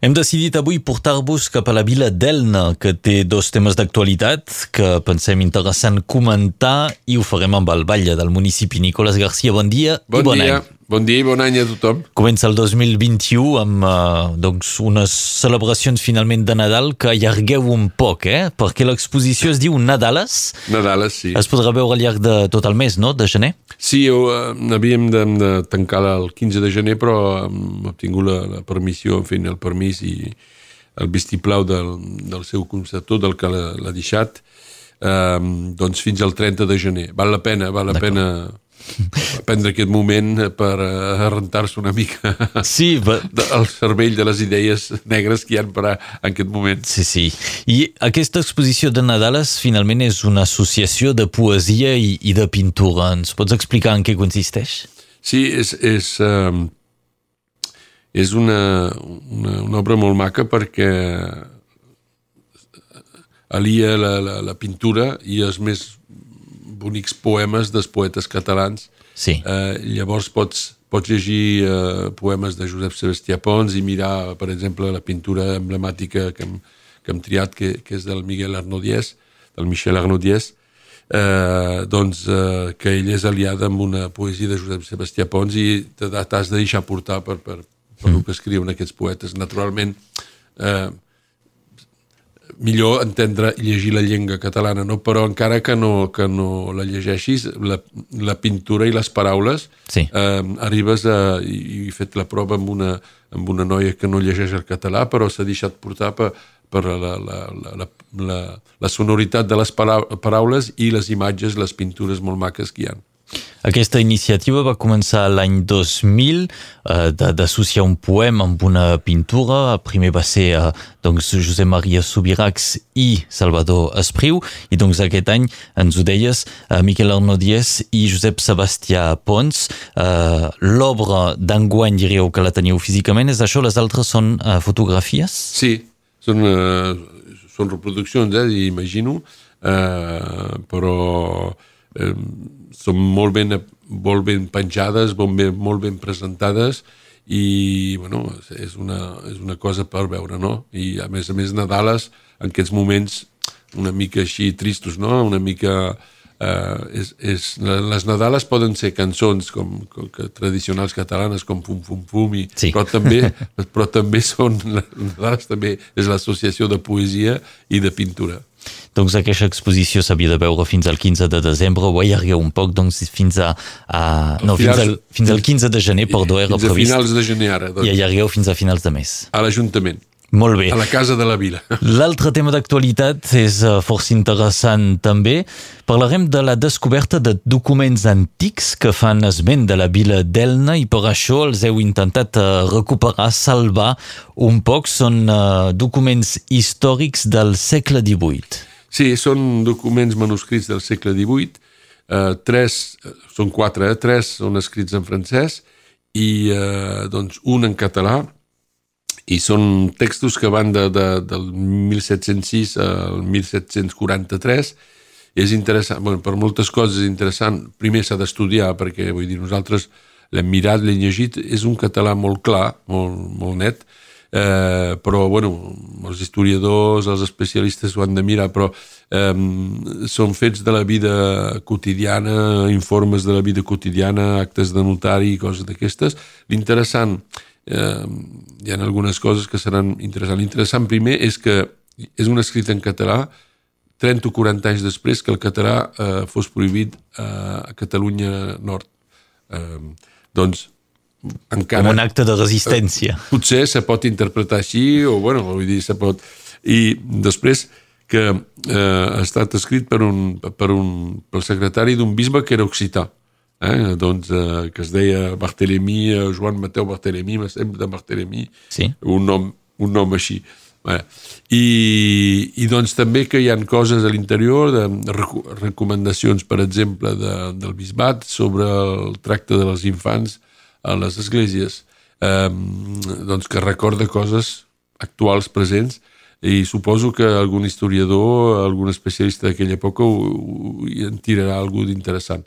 Hem decidit avui portar-vos cap a la vila d'Elna, que té dos temes d'actualitat que pensem interessant comentar i ho farem amb el batlle del municipi. Nicolás Garcia, bon dia bon i bon dia. any. Bon dia i bon any a tothom. Comença el 2021 amb uh, doncs, unes celebracions finalment de Nadal que allargueu un poc, eh? Perquè l'exposició es diu Nadales. Nadales, sí. Es podrà veure al llarg de tot el mes, no?, de gener. Sí, ho, eh, havíem de, de tancar el 15 de gener, però hem obtingut la, la permissió, en fi, el permís i el vistiplau del, del seu conceptor, del que l'ha deixat, eh, doncs fins al 30 de gener. Val la pena, val la pena prendre aquest moment per uh, rentar-se una mica sí, but... el cervell de les idees negres que hi ha per a, en aquest moment. Sí, sí. I aquesta exposició de Nadales finalment és una associació de poesia i, i de pintura. Ens pots explicar en què consisteix? Sí, és, és, uh, és una, una, una obra molt maca perquè alia la, la, la pintura i els més bonics poemes dels poetes catalans. Sí. Eh, llavors pots, pots llegir eh, poemes de Josep Sebastià Pons i mirar, per exemple, la pintura emblemàtica que hem, que hem triat, que, que és del Miguel Arnaudiès, del Michel Arnaudiès, eh, doncs, eh, que ell és aliada amb una poesia de Josep Sebastià Pons i t'has de deixar portar per, per, per mm. el que escriuen aquests poetes. Naturalment, eh, millor entendre i llegir la llengua catalana, no? però encara que no, que no la llegeixis, la, la pintura i les paraules, sí. eh, arribes a... I he fet la prova amb una, amb una noia que no llegeix el català, però s'ha deixat portar per, per la, la, la, la, la, la sonoritat de les paraules i les imatges, les pintures molt maques que hi ha. Aquesta iniciativa va començar l'any 2000 eh, d'associar un poema amb una pintura. Primer va ser eh, doncs, Josep Maria Subiracs i Salvador Espriu i doncs aquest any ens ho deies eh, Miquel Arnaudiès i Josep Sebastià Pons. Eh, L'obra d'enguany diríeu que la teniu físicament, és això? Les altres són eh, fotografies? Sí, són, eh, són reproduccions, eh, imagino, eh, però eh, són molt ben, molt ben penjades, molt ben, molt ben presentades i bueno, és, una, és una cosa per veure, no? I a més a més Nadales en aquests moments una mica així tristos, no? Una mica... Eh, és, és, les Nadales poden ser cançons com, com que, tradicionals catalanes com Fum Fum Fum i, sí. però, també, però també són les Nadales també és l'associació de poesia i de pintura doncs aquesta exposició s'havia de veure fins al 15 de desembre, ho allargueu un poc, doncs fins a... a no, finals, fins, al, fins al 15 de gener, perdó, era fins previst. Fins a finals de gener, ara. Doncs. I allargueu fins a finals de mes. A l'Ajuntament. Molt bé. A la Casa de la Vila. L'altre tema d'actualitat és uh, força interessant també. Parlarem de la descoberta de documents antics que fan esment de la vila d'Elna i per això els heu intentat uh, recuperar, salvar un poc. Són documents històrics del segle XVIII. Sí, són documents manuscrits del segle XVIII. Eh, tres, són quatre, eh? tres són escrits en francès i eh, doncs un en català. I són textos que van de, de, del 1706 al 1743 és interessant, bueno, per moltes coses és interessant. Primer s'ha d'estudiar perquè vull dir, nosaltres l'hem mirat, l'hem llegit. És un català molt clar, molt, molt net eh, però bueno, els historiadors, els especialistes ho han de mirar, però eh, són fets de la vida quotidiana, informes de la vida quotidiana, actes de notari i coses d'aquestes. L'interessant, eh, hi ha algunes coses que seran interessants. L'interessant primer és que és un escrit en català 30 o 40 anys després que el català eh, fos prohibit eh, a Catalunya Nord. Eh, doncs encara... Com un acte de resistència. Eh, potser se pot interpretar així, o bueno, vull dir, se pot... I després que eh, ha estat escrit per un, per un, pel secretari d'un bisbe que era occità, eh? doncs, eh, que es deia Barthélemy, eh, Joan Mateu Barthélemy, me sembla de Barthélemy, sí. un, nom, un nom així. Eh? I, I doncs també que hi han coses a l'interior, de recomanacions, per exemple, de, del bisbat sobre el tracte de les infants, a les esglésies eh, doncs que recorda coses actuals, presents, i suposo que algun historiador, algun especialista d'aquella època ho, ho, hi en tirarà algú d'interessant.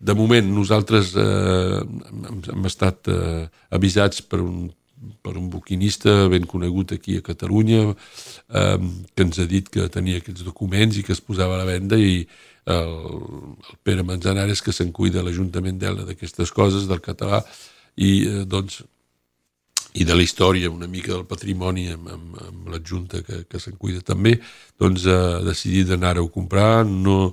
De moment, nosaltres eh, hem, hem estat eh, avisats per un per un buquinista ben conegut aquí a Catalunya eh, que ens ha dit que tenia aquests documents i que es posava a la venda i el, el Pere Manzanares que se'n cuida l'Ajuntament d'Elna d'aquestes coses, del català i eh, doncs i de la història, una mica del patrimoni amb, amb, amb l'adjunta que, que se'n cuida també, doncs ha decidit d'anar-ho a comprar, no,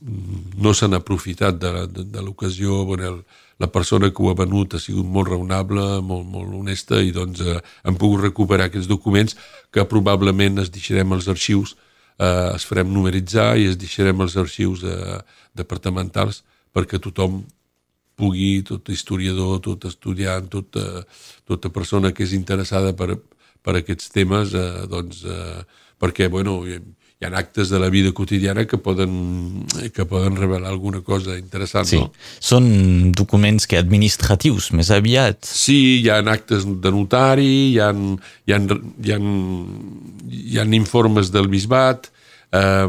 no s'han aprofitat de, de, de l'ocasió, bueno, la persona que ho ha venut ha sigut molt raonable, molt, molt honesta i doncs eh, han pogut recuperar aquests documents que probablement es deixarem als arxius, eh, es farem numeritzar i es deixarem als arxius eh, departamentals perquè tothom pugui, tot historiador, tot estudiant, tota, tota persona que és interessada per, per aquests temes, eh, doncs, eh, perquè, bueno, hi ha actes de la vida quotidiana que poden, que poden revelar alguna cosa interessant. Sí. No? Són documents que administratius, més aviat. Sí, hi ha actes de notari, hi ha, hi ha, hi ha, hi ha informes del bisbat, eh,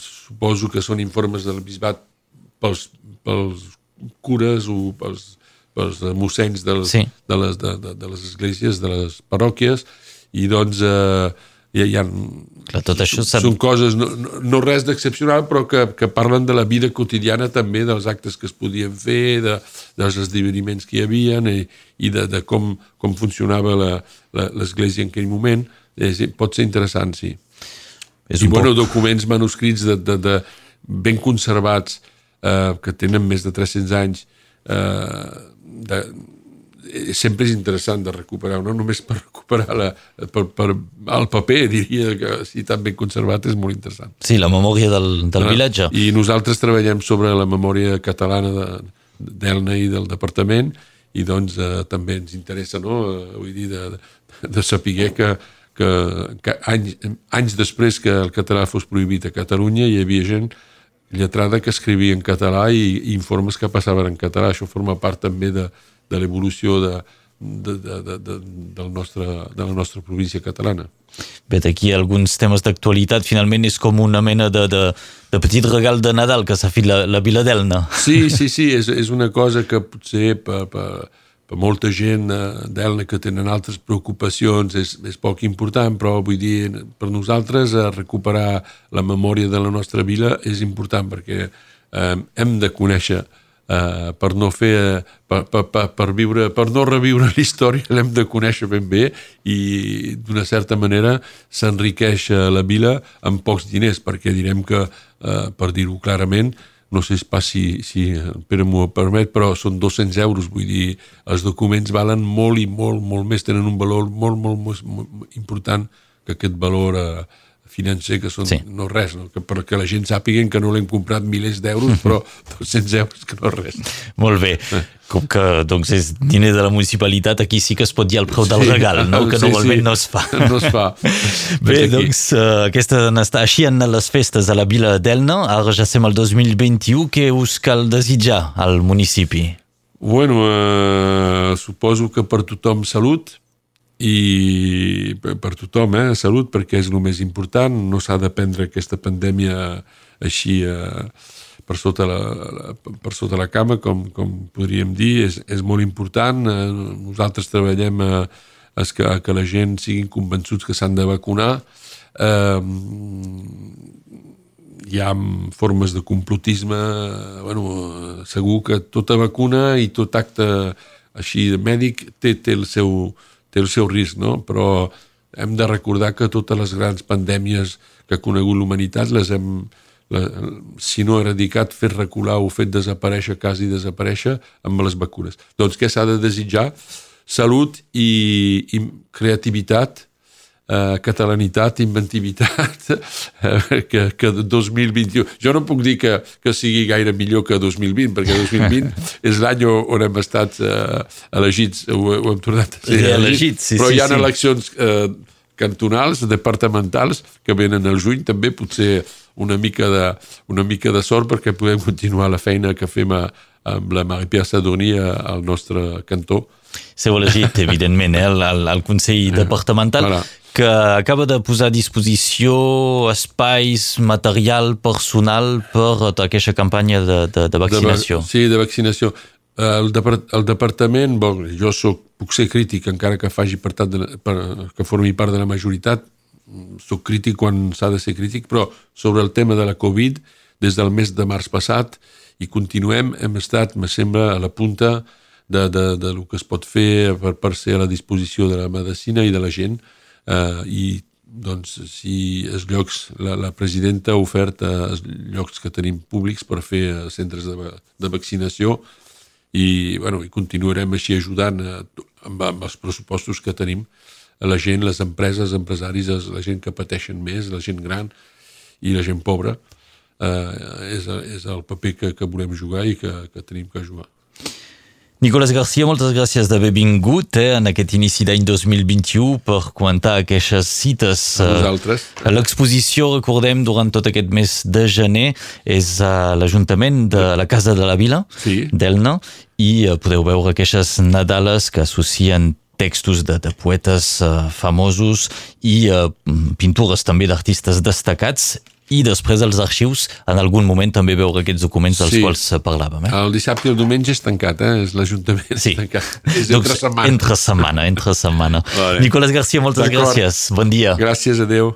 suposo que són informes del bisbat pels, pels cures o pels, pels mossenys dels, sí. de, les, de, de, de les esglésies, de les parròquies, i doncs eh, hi, hi ha, Clar, tot això són coses, no, no, no res d'excepcional, però que, que parlen de la vida quotidiana també, dels actes que es podien fer, de, dels esdeveniments que hi havia i, i de, de com, com funcionava l'Església en aquell moment. És, pot ser interessant, sí. És I, bueno, poc... documents manuscrits de, de, de ben conservats, eh, que tenen més de 300 anys, eh, de, Eh, sempre és interessant de recuperar, no només per recuperar la, per, per, el paper, diria que si tan ben conservat és molt interessant. Sí, la memòria del, del ah, vilatge. I nosaltres treballem sobre la memòria catalana d'Elna de, i del departament i doncs eh, també ens interessa, no?, eh, vull dir, de, de saber que, que, que anys, anys després que el català fos prohibit a Catalunya hi havia gent lletrada que escrivia en català i, i informes que passaven en català. Això forma part també de, de l'evolució de, de, de, de, de, del nostre, de la nostra província catalana. Bé, aquí alguns temes d'actualitat, finalment és com una mena de, de, de petit regal de Nadal que s'ha fet la, la Vila d'Elna. Sí, sí, sí, és, és una cosa que potser per, per, per molta gent d'Elna que tenen altres preocupacions és, és poc important, però vull dir, per nosaltres recuperar la memòria de la nostra vila és important perquè eh, hem de conèixer Uh, per no fer per, per, per, per, viure, per no reviure la història l'hem de conèixer ben bé i d'una certa manera s'enriqueix la vila amb pocs diners perquè direm que, uh, per dir-ho clarament no sé pas si, si Pere m'ho permet, però són 200 euros, vull dir, els documents valen molt i molt, molt més, tenen un valor molt, molt, molt, molt important que aquest valor uh, financer, que són sí. no res, no? Que perquè la gent sàpiguen que no l'hem comprat milers d'euros, però 200 euros que no res. Molt bé. Eh. Com que doncs, és diner de la municipalitat, aquí sí que es pot dir el preu del sí, regal, no? que sí, normalment sí. no es fa. No es fa. Bé, doncs, uh, aquesta està així en les festes a la vila d'Elna. Ara ja som al 2021. Què us cal desitjar al municipi? Bueno, uh, suposo que per tothom salut, i per tothom, eh? salut, perquè és el més important, no s'ha de prendre aquesta pandèmia així eh, per, sota la, la, per sota la cama, com, com podríem dir, és, és molt important. Eh, nosaltres treballem a, a que, a que la gent siguin convençuts que s'han de vacunar. Eh, hi ha formes de complotisme, bueno, segur que tota vacuna i tot acte així mèdic té, té el seu té el seu risc, no? però hem de recordar que totes les grans pandèmies que ha conegut l'humanitat les hem, la, si no eradicat, fet recular o fet desaparèixer, quasi desaparèixer amb les vacunes. Doncs què s'ha de desitjar? Salut i, i creativitat eh, catalanitat, inventivitat, eh, que, que 2021... Jo no puc dir que, que sigui gaire millor que 2020, perquè 2020 és l'any on hem estat eh, elegits, ho, ho hem tornat a ser elegits, elegits sí, però hi ha sí. eleccions eh, cantonals, departamentals, que venen al juny, també potser una mica de, una mica de sort perquè podem continuar la feina que fem a, amb la Marie-Pierre Sadurní al nostre cantó. Seu elegit, evidentment, eh, al, al Consell Departamental. Voilà que acaba de posar a disposició espais, material personal per tota aquesta campanya de, de, de vaccinació. De, sí, de vaccinació. el, depart el departament, bon, jo soc, puc ser crític encara que faci per, de, per, que formi part de la majoritat, soc crític quan s'ha de ser crític, però sobre el tema de la Covid, des del mes de març passat, i continuem, hem estat, me sembla, a la punta de, de, de lo que es pot fer per, per ser a la disposició de la medicina i de la gent, i doncs si els llocs, la, la presidenta ha ofert eh, els llocs que tenim públics per fer eh, centres de, de vaccinació i, bueno, i continuarem així ajudant a, amb, amb els pressupostos que tenim a la gent, les empreses, empresaris, la gent que pateixen més, la gent gran i la gent pobra, eh, és, és el paper que, que volem jugar i que, que tenim que jugar. Nicolás Garcia, moltes gràcies d'haver vingut eh, en aquest inici d'any 2021 per comentar aquestes cites. A vosaltres. Eh, L'exposició, recordem, durant tot aquest mes de gener és a l'Ajuntament de la Casa de la Vila, sí. d'Elna, i eh, podeu veure aquestes Nadales que associen textos de, de poetes uh, famosos i uh, pintures també d'artistes destacats i després els arxius, en algun moment també veure aquests documents dels Sí. quals parlàvem. Eh? El dissabte i el diumenge és tancat, eh? És l'Ajuntament Sí. tancat. És entre setmana. Entre setmana, entre setmana. Vale. Nicolás Garcia, moltes gràcies. Bon dia. Gràcies, adeu.